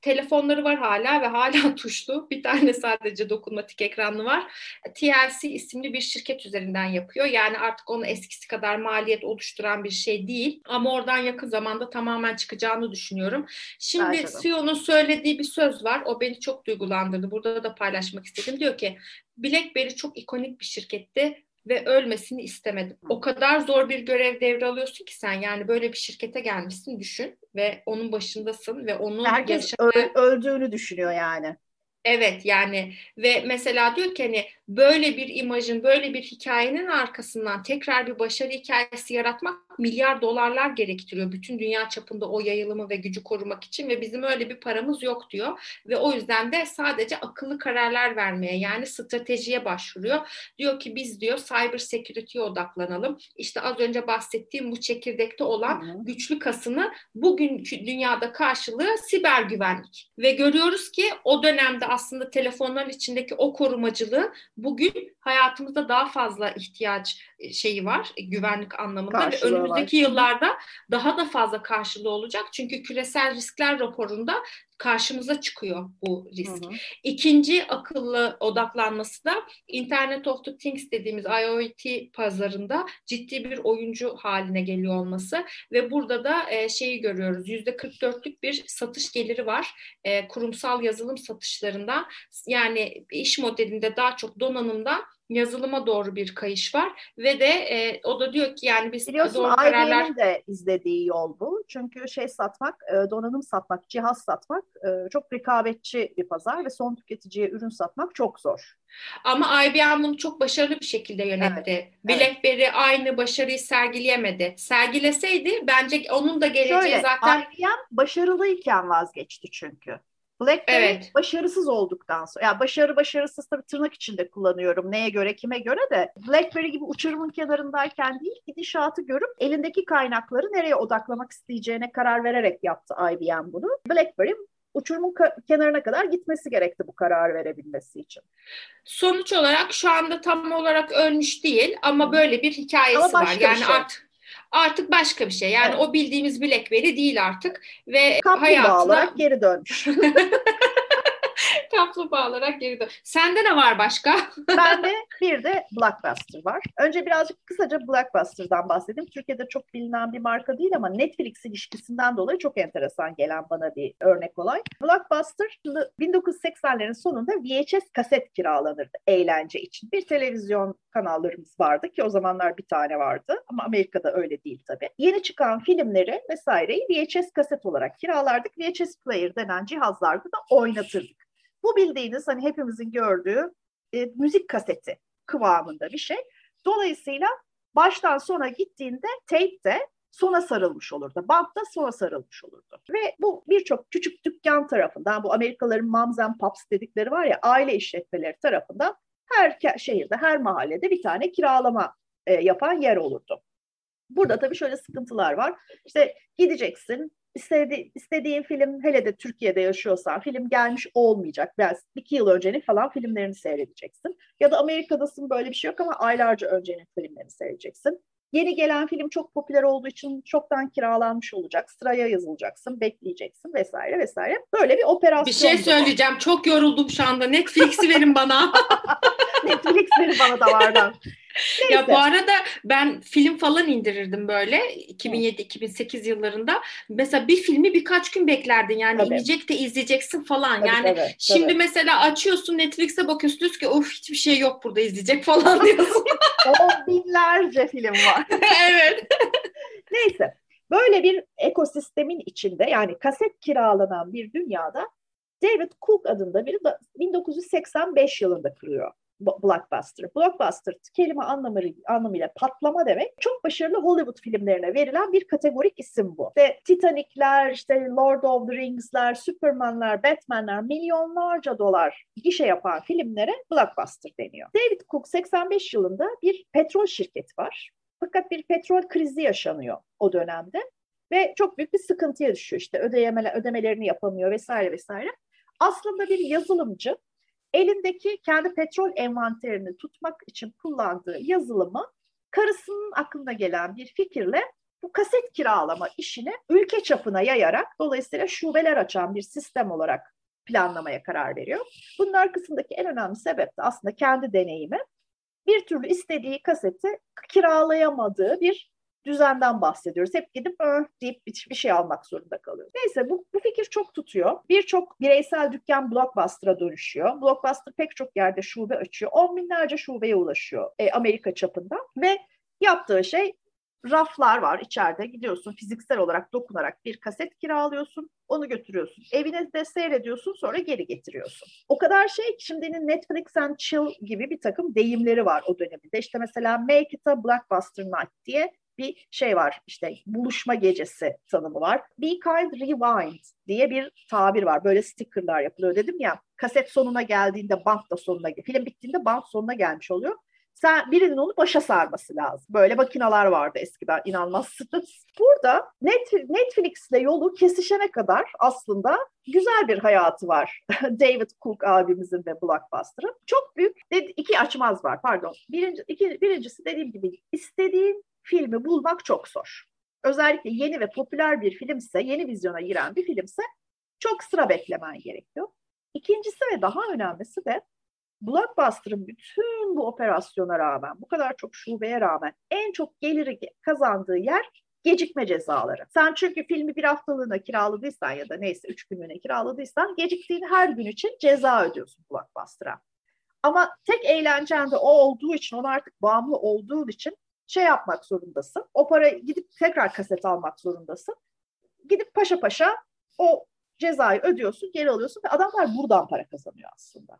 telefonları var hala ve hala tuşlu. Bir tane sadece dokunmatik ekranlı var. TLC isimli bir şirket üzerinden yapıyor. Yani artık onu eskisi kadar maliyet oluşturan bir şey değil. Ama oradan yakın zamanda tamamen çıkacağını düşünüyorum. Şimdi CEO'nun söylediği bir söz var. O beni çok duygulandırdı. Burada da paylaşmak istedim. Diyor ki BlackBerry çok ikonik bir şirketti ve ölmesini istemedim. O kadar zor bir görev devralıyorsun ki sen yani böyle bir şirkete gelmişsin düşün ve onun başındasın ve onun herkes yaşamaya... öldüğünü düşünüyor yani. Evet yani ve mesela diyor ki hani böyle bir imajın, böyle bir hikayenin arkasından tekrar bir başarı hikayesi yaratmak milyar dolarlar gerektiriyor. Bütün dünya çapında o yayılımı ve gücü korumak için ve bizim öyle bir paramız yok diyor. Ve o yüzden de sadece akıllı kararlar vermeye yani stratejiye başvuruyor. Diyor ki biz diyor cyber security'ye odaklanalım. İşte az önce bahsettiğim bu çekirdekte olan güçlü kasını bugün dünyada karşılığı siber güvenlik. Ve görüyoruz ki o dönemde aslında telefonların içindeki o korumacılığı bugün hayatımızda daha fazla ihtiyaç e, şeyi var e, güvenlik anlamında Karşılığı ve önümüzdeki var. yıllarda daha da fazla karşılığı olacak. Çünkü küresel riskler raporunda karşımıza çıkıyor bu risk. Hı hı. İkinci akıllı odaklanması da Internet of the Things dediğimiz IoT pazarında ciddi bir oyuncu haline geliyor olması ve burada da e, şeyi görüyoruz. Yüzde 44'lük bir satış geliri var. E, kurumsal yazılım satışlarında yani iş modelinde daha çok donanımdan yazılıma doğru bir kayış var ve de e, o da diyor ki yani biz Biliyorsun, doğru kararlar... de izlediği yol bu. Çünkü şey satmak, e, donanım satmak, cihaz satmak e, çok rekabetçi bir pazar ve son tüketiciye ürün satmak çok zor. Ama IBM bunu çok başarılı bir şekilde yönetti. Evet, BlackBerry evet. aynı başarıyı sergileyemedi. Sergileseydi bence onun da geleceği Şöyle, zaten... IBM başarılıyken vazgeçti çünkü. BlackBerry evet. başarısız olduktan sonra, ya başarı başarısız tabii tırnak içinde kullanıyorum neye göre kime göre de BlackBerry gibi uçurumun kenarındayken değil gidişatı görüp elindeki kaynakları nereye odaklamak isteyeceğine karar vererek yaptı IBM bunu. BlackBerry uçurumun kenarına kadar gitmesi gerekti bu karar verebilmesi için. Sonuç olarak şu anda tam olarak ölmüş değil ama böyle bir hikayesi ama var. Yani şey. artık artık başka bir şey. Yani evet. o bildiğimiz BlackBerry değil artık ve Kaplumbağa hayatına... geri dönmüş. Kaplumbağa olarak geri dön. Sende ne var başka? Bende bir de Blockbuster var. Önce birazcık kısaca Blockbuster'dan bahsedeyim. Türkiye'de çok bilinen bir marka değil ama Netflix ilişkisinden dolayı çok enteresan gelen bana bir örnek olay. Blockbuster 1980'lerin sonunda VHS kaset kiralanırdı eğlence için. Bir televizyon kanallarımız vardı ki o zamanlar bir tane vardı ama Amerika'da öyle değil tabii. Yeni çıkan filmleri vesaireyi VHS kaset olarak kiralardık. VHS player denen cihazlarda da oynatırdık. Bu bildiğiniz hani hepimizin gördüğü e, müzik kaseti kıvamında bir şey. Dolayısıyla baştan sona gittiğinde tape de sona sarılmış olurdu. Bant da sona sarılmış olurdu. Ve bu birçok küçük dükkan tarafından, bu Amerikalıların moms and pops dedikleri var ya, aile işletmeleri tarafından her şehirde, her mahallede bir tane kiralama e, yapan yer olurdu. Burada tabii şöyle sıkıntılar var. İşte gideceksin, istedi, istediğin film hele de Türkiye'de yaşıyorsan film gelmiş olmayacak. Biraz iki yıl öncenin falan filmlerini seyredeceksin. Ya da Amerika'dasın böyle bir şey yok ama aylarca öncenin filmlerini seyredeceksin. Yeni gelen film çok popüler olduğu için çoktan kiralanmış olacak. Sıraya yazılacaksın, bekleyeceksin vesaire vesaire. Böyle bir operasyon. Bir şey söyleyeceğim. Çok yoruldum şu anda. Netflix'i verin bana. Netflix verin bana da vardan. Neyse. Ya bu arada ben film falan indirirdim böyle 2007-2008 yıllarında. Mesela bir filmi birkaç gün beklerdin yani tabii. inecek de izleyeceksin falan. Tabii, yani tabii, şimdi tabii. mesela açıyorsun Netflix'e bakıyorsun diyorsun ki of hiçbir şey yok burada izleyecek falan diyorsun. On binlerce film var. evet. Neyse böyle bir ekosistemin içinde yani kaset kiralanan bir dünyada David Cook adında biri 1985 yılında kuruyor blockbuster. Blockbuster kelime anlamı, anlamıyla patlama demek. Çok başarılı Hollywood filmlerine verilen bir kategorik isim bu. İşte Titanic'ler, işte Lord of the Rings'ler, Superman'ler, Batman'ler milyonlarca dolar gişe yapan filmlere blockbuster deniyor. David Cook 85 yılında bir petrol şirketi var. Fakat bir petrol krizi yaşanıyor o dönemde ve çok büyük bir sıkıntıya düşüyor. İşte ödeyemele, ödemelerini yapamıyor vesaire vesaire. Aslında bir yazılımcı elindeki kendi petrol envanterini tutmak için kullandığı yazılımı karısının aklına gelen bir fikirle bu kaset kiralama işini ülke çapına yayarak dolayısıyla şubeler açan bir sistem olarak planlamaya karar veriyor. Bunun arkasındaki en önemli sebep de aslında kendi deneyimi. Bir türlü istediği kaseti kiralayamadığı bir düzenden bahsediyoruz. Hep gidip öh deyip bir şey almak zorunda kalıyoruz. Neyse bu, bu fikir çok tutuyor. Birçok bireysel dükkan Blockbuster'a dönüşüyor. Blockbuster pek çok yerde şube açıyor. On binlerce şubeye ulaşıyor e, Amerika çapında. Ve yaptığı şey raflar var içeride. Gidiyorsun fiziksel olarak dokunarak bir kaset kiralıyorsun. Onu götürüyorsun. Evine de seyrediyorsun sonra geri getiriyorsun. O kadar şey ki şimdinin Netflix and chill gibi bir takım deyimleri var o döneminde. İşte mesela make it a blockbuster night diye bir şey var işte buluşma gecesi tanımı var. Be kind rewind diye bir tabir var. Böyle stickerlar yapılıyor dedim ya. Kaset sonuna geldiğinde bant da sonuna film bittiğinde bant sonuna gelmiş oluyor. Sen birinin onu başa sarması lazım. Böyle makinalar vardı eskiden inanmazsınız. Burada Net, Netflix'le yolu kesişene kadar aslında güzel bir hayatı var. David Cook abimizin ve Blockbuster'ın. Çok büyük iki açmaz var pardon. Birinci, iki, birincisi dediğim gibi istediğin filmi bulmak çok zor. Özellikle yeni ve popüler bir filmse, yeni vizyona giren bir filmse çok sıra beklemen gerekiyor. İkincisi ve daha önemlisi de Blockbuster'ın bütün bu operasyona rağmen, bu kadar çok şubeye rağmen en çok geliri kazandığı yer gecikme cezaları. Sen çünkü filmi bir haftalığına kiraladıysan ya da neyse üç günlüğüne kiraladıysan geciktiğin her gün için ceza ödüyorsun Blockbuster'a. Ama tek eğlencen de o olduğu için, ona artık bağımlı olduğu için şey yapmak zorundasın. O para gidip tekrar kaset almak zorundasın. Gidip paşa paşa o cezayı ödüyorsun, geri alıyorsun ve adamlar buradan para kazanıyor aslında.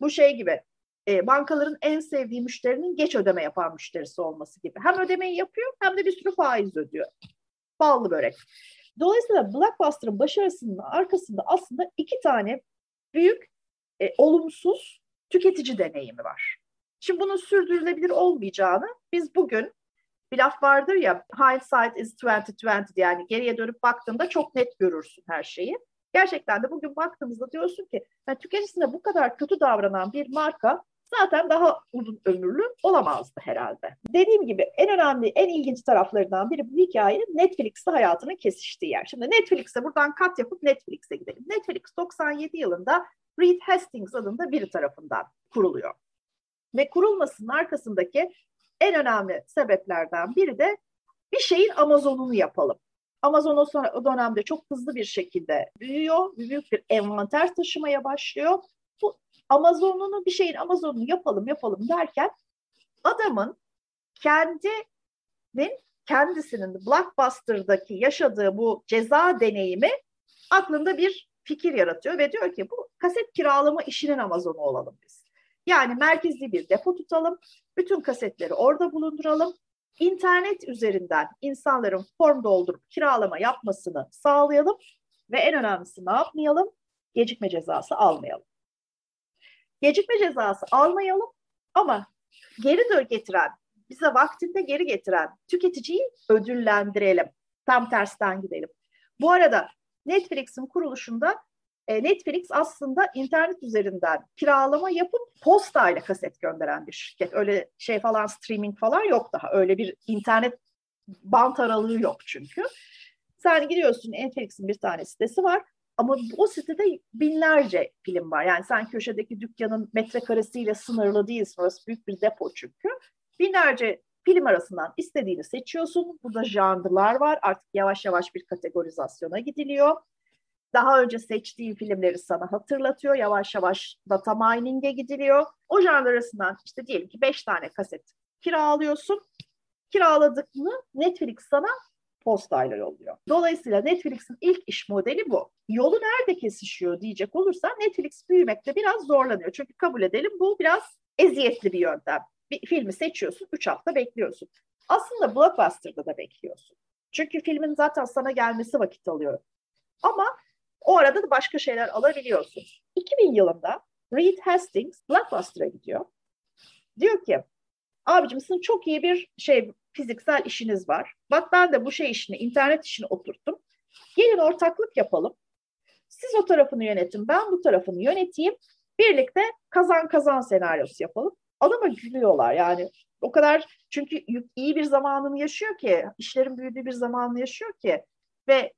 Bu şey gibi e, bankaların en sevdiği müşterinin geç ödeme yapan müşterisi olması gibi. Hem ödemeyi yapıyor hem de bir sürü faiz ödüyor. Ballı börek. Dolayısıyla Blockbuster'ın başarısının arkasında aslında iki tane büyük e, olumsuz tüketici deneyimi var. Şimdi bunun sürdürülebilir olmayacağını biz bugün bir laf vardır ya hindsight is 2020 yani geriye dönüp baktığında çok net görürsün her şeyi. Gerçekten de bugün baktığımızda diyorsun ki yani tüketicisine bu kadar kötü davranan bir marka zaten daha uzun ömürlü olamazdı herhalde. Dediğim gibi en önemli, en ilginç taraflarından biri bu hikayenin Netflix'te hayatının kesiştiği yer. Şimdi Netflix'e buradan kat yapıp Netflix'e gidelim. Netflix 97 yılında Reed Hastings adında biri tarafından kuruluyor. Ve kurulmasının arkasındaki en önemli sebeplerden biri de bir şeyin Amazon'unu yapalım. Amazon o, sonra, o dönemde çok hızlı bir şekilde büyüyor, büyük bir envanter taşımaya başlıyor. Bu Amazon'unu bir şeyin Amazon'unu yapalım yapalım derken adamın kendinin kendisinin Blockbuster'daki yaşadığı bu ceza deneyimi aklında bir fikir yaratıyor ve diyor ki bu kaset kiralama işinin Amazon'u olalım biz. Yani merkezli bir depo tutalım, bütün kasetleri orada bulunduralım. İnternet üzerinden insanların form doldurup kiralama yapmasını sağlayalım ve en önemlisi ne yapmayalım? Gecikme cezası almayalım. Gecikme cezası almayalım ama geri dön getiren, bize vaktinde geri getiren tüketiciyi ödüllendirelim. Tam tersten gidelim. Bu arada Netflix'in kuruluşunda e, Netflix aslında internet üzerinden kiralama yapıp postayla kaset gönderen bir şirket. Öyle şey falan streaming falan yok daha. Öyle bir internet bant aralığı yok çünkü. Sen gidiyorsun Netflix'in bir tane sitesi var. Ama o sitede binlerce film var. Yani sen köşedeki dükkanın metrekaresiyle sınırlı değilsin. Orası büyük bir depo çünkü. Binlerce film arasından istediğini seçiyorsun. Burada janrlar var. Artık yavaş yavaş bir kategorizasyona gidiliyor. Daha önce seçtiğin filmleri sana hatırlatıyor. Yavaş yavaş data mining'e gidiliyor. O janr arasından işte diyelim ki beş tane kaset kiralıyorsun. Kiraladıkını Netflix sana postayla yolluyor. Dolayısıyla Netflix'in ilk iş modeli bu. Yolu nerede kesişiyor diyecek olursa Netflix büyümekte biraz zorlanıyor. Çünkü kabul edelim bu biraz eziyetli bir yöntem. Bir filmi seçiyorsun, üç hafta bekliyorsun. Aslında Blockbuster'da da bekliyorsun. Çünkü filmin zaten sana gelmesi vakit alıyor. Ama o arada da başka şeyler alabiliyorsun. 2000 yılında Reed Hastings Blockbuster'a gidiyor. Diyor ki abicim sizin çok iyi bir şey fiziksel işiniz var. Bak ben de bu şey işini, internet işini oturttum. Gelin ortaklık yapalım. Siz o tarafını yönetin, ben bu tarafını yöneteyim. Birlikte kazan kazan senaryosu yapalım. Adama gülüyorlar yani. O kadar çünkü iyi bir zamanını yaşıyor ki, işlerin büyüdüğü bir zamanını yaşıyor ki ve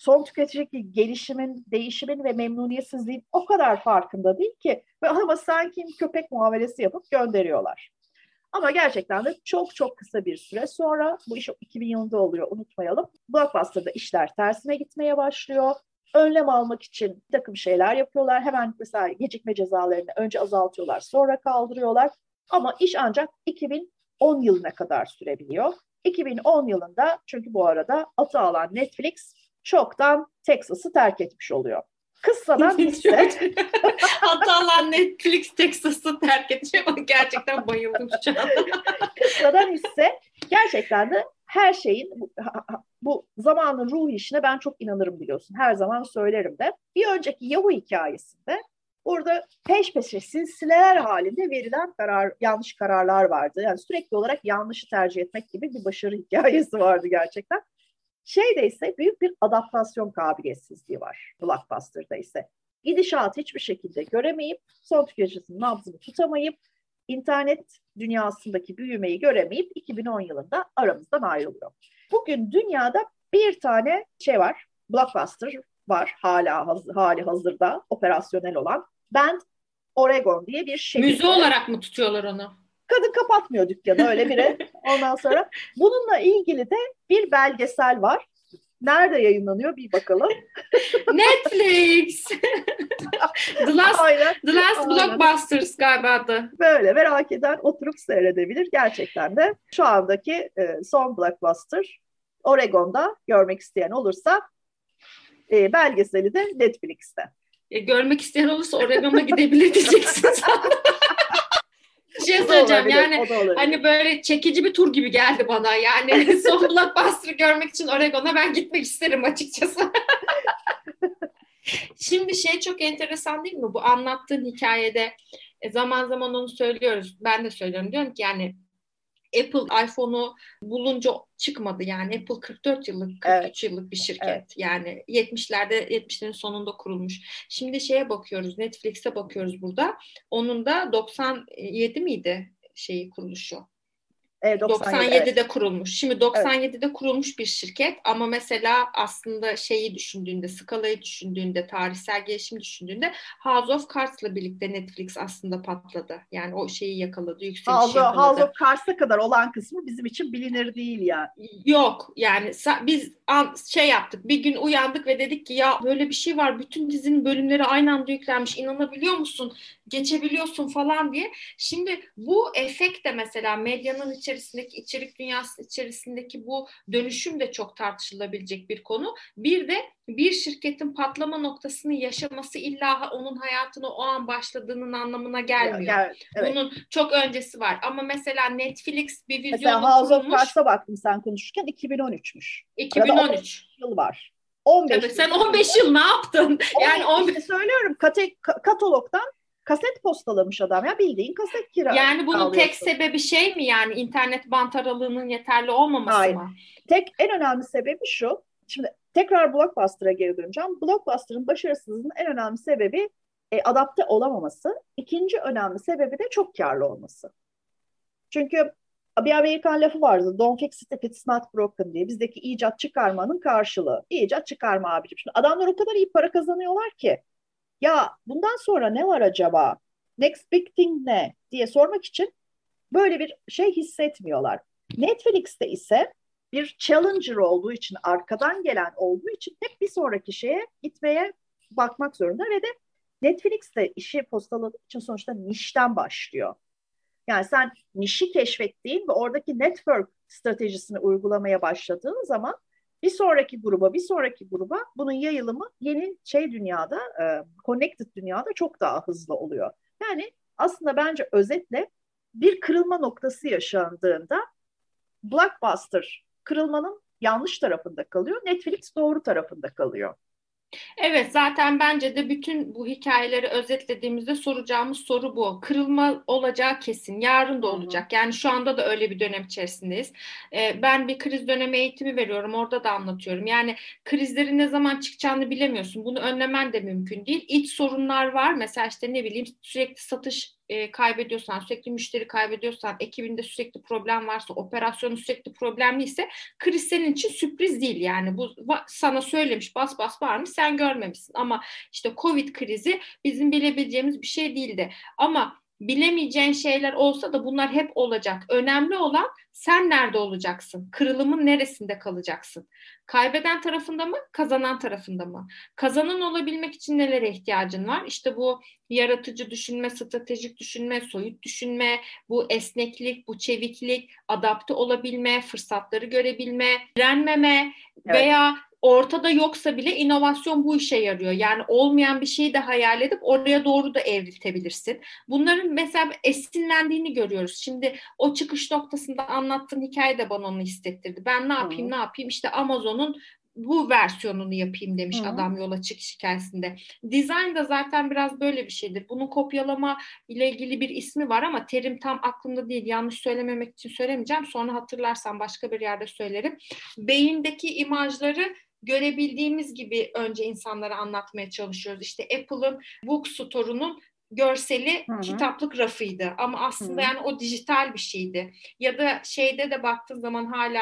son tüketicideki gelişimin, değişimin ve memnuniyetsizliğin o kadar farkında değil ki ve ama sanki köpek muamelesi yapıp gönderiyorlar. Ama gerçekten de çok çok kısa bir süre sonra, bu iş 2000 yılında oluyor unutmayalım. Blockbuster'da işler tersine gitmeye başlıyor. Önlem almak için bir takım şeyler yapıyorlar. Hemen mesela gecikme cezalarını önce azaltıyorlar, sonra kaldırıyorlar. Ama iş ancak 2010 yılına kadar sürebiliyor. 2010 yılında çünkü bu arada atı alan Netflix çoktan Texas'ı terk etmiş oluyor. Kıssadan hisse. Hatalar Netflix Texas'ı terk edecek ama gerçekten bayıldım şu an. Kıssadan hisse gerçekten de her şeyin bu, bu zamanın ruh işine ben çok inanırım biliyorsun. Her zaman söylerim de. Bir önceki Yahoo hikayesinde Burada peş peşe silsileler halinde verilen karar, yanlış kararlar vardı. Yani sürekli olarak yanlışı tercih etmek gibi bir başarı hikayesi vardı gerçekten. Şeyde ise büyük bir adaptasyon kabiliyetsizliği var Blockbuster'da ise. Gidişatı hiçbir şekilde göremeyip, son tüketicisinin nabzını tutamayıp, internet dünyasındaki büyümeyi göremeyip 2010 yılında aramızdan ayrılıyor. Bugün dünyada bir tane şey var, Blockbuster var hala hali hazırda operasyonel olan. Bend Oregon diye bir şehir. Müze olarak mı tutuyorlar onu? Kadın kapatmıyor dükkanı öyle biri. Ondan sonra bununla ilgili de bir belgesel var. Nerede yayınlanıyor bir bakalım. Netflix. The Last, Aynen. The Last Aynen. Blockbusters galiba adı. Böyle merak eden oturup seyredebilir. Gerçekten de şu andaki e, son Blockbuster Oregon'da görmek isteyen olursa e, belgeseli de Netflix'te. E, görmek isteyen olursa Oregon'a gidebilir diyeceksin bir şey söyleyeceğim. yani hani böyle çekici bir tur gibi geldi bana. Yani son blockbuster'ı görmek için Oregon'a ben gitmek isterim açıkçası. Şimdi şey çok enteresan değil mi? Bu anlattığın hikayede e, zaman zaman onu söylüyoruz. Ben de söylüyorum. Diyorum ki yani Apple iPhone'u bulunca çıkmadı yani Apple 44 yıllık 43 evet. yıllık bir şirket evet. yani 70'lerde 70'lerin sonunda kurulmuş. Şimdi şeye bakıyoruz Netflix'e bakıyoruz burada. Onun da 97 miydi şeyi kuruluşu? Evet, 97, 97'de evet. kurulmuş. Şimdi 97'de evet. kurulmuş bir şirket ama mesela aslında şeyi düşündüğünde, skalayı düşündüğünde, tarihsel gelişim düşündüğünde House of Cards'la birlikte Netflix aslında patladı. Yani o şeyi yakaladı, yükseliş House, yakaladı. House of Cards'a kadar olan kısmı bizim için bilinir değil ya. Yok yani biz şey yaptık, bir gün uyandık ve dedik ki ya böyle bir şey var, bütün dizinin bölümleri aynı anda yüklenmiş, inanabiliyor musun? Geçebiliyorsun falan diye. Şimdi bu efekt de mesela medyanın içerisindeki içerik dünyası içerisindeki bu dönüşüm de çok tartışılabilecek bir konu. Bir de bir şirketin patlama noktasını yaşaması illa onun hayatını o an başladığının anlamına gelmiyor. Gel, evet. Bunun çok öncesi var. Ama mesela Netflix bir vizyonu mesela House of Cards'a baktım sen konuşurken 2013'müş. 2013. yıl var. 15 Tabii, sen 15 yıl ne yaptın? Yani 15 işte söylüyorum kate, katalogdan kaset postalamış adam ya bildiğin kaset kira. Yani bunun tek sebebi şey mi yani internet bant aralığının yeterli olmaması Hayır. mı? Tek en önemli sebebi şu. Şimdi tekrar Blockbuster'a geri döneceğim. Blockbuster'ın başarısızlığının en önemli sebebi e, adapte olamaması. İkinci önemli sebebi de çok karlı olması. Çünkü bir Amerikan lafı vardı. Don't fix it if it's not broken diye. Bizdeki icat çıkarmanın karşılığı. İcat çıkarma abicim. Şimdi adamlar o kadar iyi para kazanıyorlar ki. Ya bundan sonra ne var acaba? Next big thing ne? diye sormak için böyle bir şey hissetmiyorlar. Netflix'te ise bir challenger olduğu için, arkadan gelen olduğu için hep bir sonraki şeye gitmeye bakmak zorunda ve de Netflix'te işi postaladığı için sonuçta nişten başlıyor. Yani sen nişi keşfettiğin ve oradaki network stratejisini uygulamaya başladığın zaman bir sonraki gruba, bir sonraki gruba bunun yayılımı yeni şey dünyada, e, connected dünyada çok daha hızlı oluyor. Yani aslında bence özetle bir kırılma noktası yaşandığında Blockbuster kırılmanın yanlış tarafında kalıyor, Netflix doğru tarafında kalıyor. Evet zaten bence de bütün bu hikayeleri özetlediğimizde soracağımız soru bu. Kırılma olacağı kesin. Yarın da olacak. Yani şu anda da öyle bir dönem içerisindeyiz. Ee, ben bir kriz dönemi eğitimi veriyorum. Orada da anlatıyorum. Yani krizlerin ne zaman çıkacağını bilemiyorsun. Bunu önlemen de mümkün değil. İç sorunlar var. Mesela işte ne bileyim sürekli satış e, kaybediyorsan, sürekli müşteri kaybediyorsan, ekibinde sürekli problem varsa, operasyonu sürekli problemliyse kriz senin için sürpriz değil yani. Bu sana söylemiş bas bas var mı sen görmemişsin ama işte Covid krizi bizim bilebileceğimiz bir şey değildi. Ama bilemeyeceğin şeyler olsa da bunlar hep olacak. Önemli olan sen nerede olacaksın? Kırılımın neresinde kalacaksın? Kaybeden tarafında mı, kazanan tarafında mı? Kazanan olabilmek için nelere ihtiyacın var? İşte bu yaratıcı düşünme, stratejik düşünme, soyut düşünme, bu esneklik, bu çeviklik, adapte olabilme, fırsatları görebilme, direnmeme evet. veya ortada yoksa bile inovasyon bu işe yarıyor. Yani olmayan bir şeyi de hayal edip oraya doğru da evriltebilirsin. Bunların mesela esinlendiğini görüyoruz. Şimdi o çıkış noktasında anlattığın hikaye de bana onu hissettirdi. Ben ne yapayım hmm. ne yapayım işte Amazon'un bu versiyonunu yapayım demiş Hı. adam yola çıkış hikayesinde. Design da zaten biraz böyle bir şeydir. Bunun kopyalama ile ilgili bir ismi var ama terim tam aklımda değil. Yanlış söylememek için söylemeyeceğim. Sonra hatırlarsam başka bir yerde söylerim. Beyindeki imajları görebildiğimiz gibi önce insanlara anlatmaya çalışıyoruz. İşte Apple'ın Book Store'unun görseli Hı-hı. kitaplık rafıydı ama aslında Hı-hı. yani o dijital bir şeydi. Ya da şeyde de baktığın zaman hala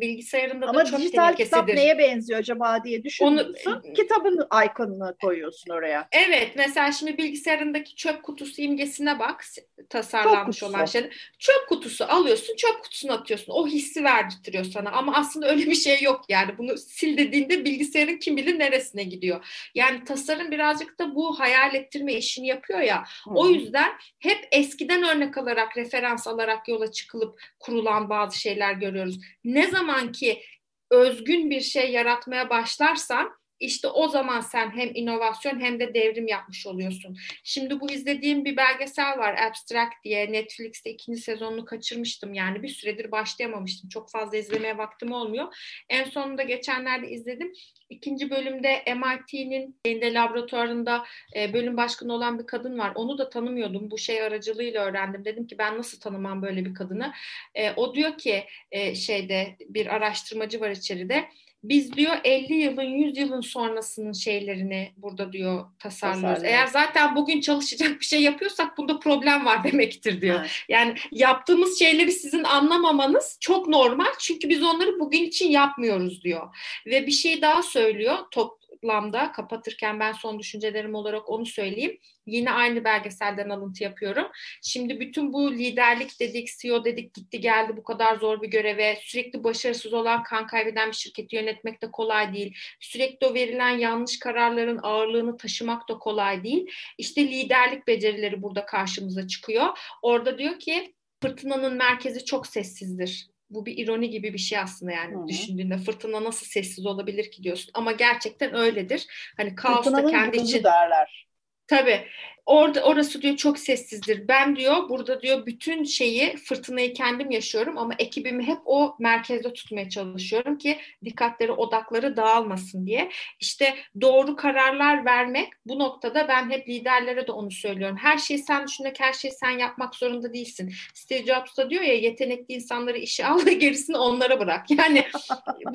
bilgisayarında Ama da çok dijital kitap neye benziyor acaba diye düşünüyorsun. Onu, Kitabın ikonunu koyuyorsun oraya. Evet mesela şimdi bilgisayarındaki çöp kutusu imgesine bak tasarlanmış olan şey. Çöp kutusu alıyorsun çöp kutusuna atıyorsun. O hissi verdirtiyor sana ama aslında öyle bir şey yok yani. Bunu sil dediğinde bilgisayarın kim bilir neresine gidiyor. Yani tasarım birazcık da bu hayal ettirme işini yapıyor ya. Hmm. O yüzden hep eskiden örnek alarak referans alarak yola çıkılıp kurulan bazı şeyler görüyoruz. Ne zaman zaman ki özgün bir şey yaratmaya başlarsan işte o zaman sen hem inovasyon hem de devrim yapmış oluyorsun. Şimdi bu izlediğim bir belgesel var Abstract diye Netflix'te ikinci sezonunu kaçırmıştım yani bir süredir başlayamamıştım. Çok fazla izlemeye vaktim olmuyor. En sonunda geçenlerde izledim. İkinci bölümde MIT'nin de laboratuvarında e, bölüm başkanı olan bir kadın var. Onu da tanımıyordum. Bu şey aracılığıyla öğrendim. Dedim ki ben nasıl tanımam böyle bir kadını? E, o diyor ki e, şeyde bir araştırmacı var içeride biz diyor 50 yılın 100 yılın sonrasının şeylerini burada diyor tasarlıyoruz. Eğer zaten bugün çalışacak bir şey yapıyorsak bunda problem var demektir diyor. Evet. Yani yaptığımız şeyleri sizin anlamamanız çok normal çünkü biz onları bugün için yapmıyoruz diyor. Ve bir şey daha söylüyor. Top, toplamda kapatırken ben son düşüncelerim olarak onu söyleyeyim. Yine aynı belgeselden alıntı yapıyorum. Şimdi bütün bu liderlik dedik, CEO dedik, gitti geldi bu kadar zor bir göreve. Sürekli başarısız olan, kan kaybeden bir şirketi yönetmek de kolay değil. Sürekli o verilen yanlış kararların ağırlığını taşımak da kolay değil. İşte liderlik becerileri burada karşımıza çıkıyor. Orada diyor ki fırtınanın merkezi çok sessizdir bu bir ironi gibi bir şey aslında yani Hı-hı. düşündüğünde fırtına nasıl sessiz olabilir ki diyorsun ama gerçekten öyledir. Hani kaos da kendi için derler. Tabii. Orada orası diyor çok sessizdir. Ben diyor burada diyor bütün şeyi fırtınayı kendim yaşıyorum ama ekibimi hep o merkezde tutmaya çalışıyorum ki dikkatleri odakları dağılmasın diye. İşte doğru kararlar vermek bu noktada ben hep liderlere de onu söylüyorum. Her şeyi sen düşünmek, her şeyi sen yapmak zorunda değilsin. Steve Jobs da diyor ya yetenekli insanları işe al ve gerisini onlara bırak. Yani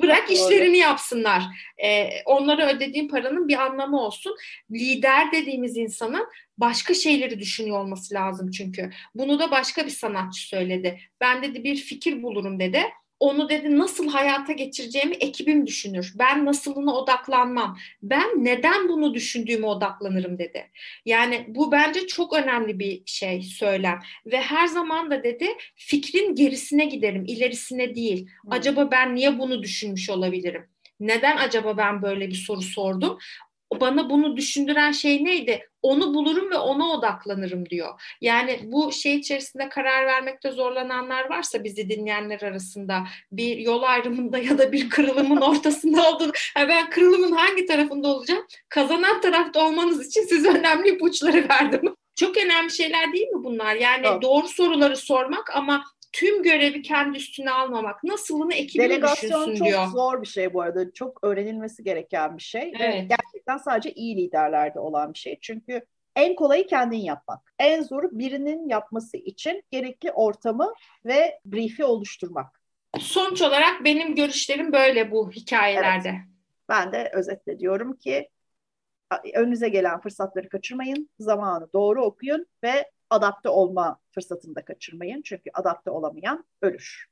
bırak işlerini yapsınlar. Ee, onlara ödediğin paranın bir anlamı olsun. Lider dediğimiz insanın başka şeyleri düşünüyor olması lazım çünkü. Bunu da başka bir sanatçı söyledi. Ben dedi bir fikir bulurum dedi. Onu dedi nasıl hayata geçireceğimi ekibim düşünür. Ben nasılına odaklanmam. Ben neden bunu düşündüğüme odaklanırım dedi. Yani bu bence çok önemli bir şey söylem. Ve her zaman da dedi fikrin gerisine giderim, ilerisine değil. Acaba ben niye bunu düşünmüş olabilirim? Neden acaba ben böyle bir soru sordum? Bana bunu düşündüren şey neydi? Onu bulurum ve ona odaklanırım diyor. Yani bu şey içerisinde karar vermekte zorlananlar varsa bizi dinleyenler arasında bir yol ayrımında ya da bir kırılımın ortasında olduğunu, yani ben kırılımın hangi tarafında olacağım? Kazanan tarafta olmanız için size önemli ipuçları verdim. Çok önemli şeyler değil mi bunlar? Yani evet. doğru soruları sormak ama tüm görevi kendi üstüne almamak. Nasılını ekibin Delegasyon düşünsün diyor. çok zor bir şey bu arada. Çok öğrenilmesi gereken bir şey. Evet. Gerçekten sadece iyi liderlerde olan bir şey. Çünkü en kolayı kendin yapmak. En zoru birinin yapması için gerekli ortamı ve brief'i oluşturmak. Sonuç olarak benim görüşlerim böyle bu hikayelerde. Evet. Ben de özetle diyorum ki önünüze gelen fırsatları kaçırmayın, zamanı doğru okuyun ve adapte olma fırsatını da kaçırmayın. Çünkü adapte olamayan ölür.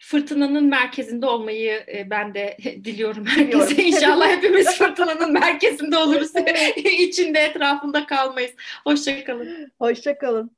Fırtınanın merkezinde olmayı e, ben de diliyorum herkese. İnşallah hepimiz fırtınanın merkezinde oluruz. İçinde etrafında kalmayız. Hoşçakalın. Hoşçakalın.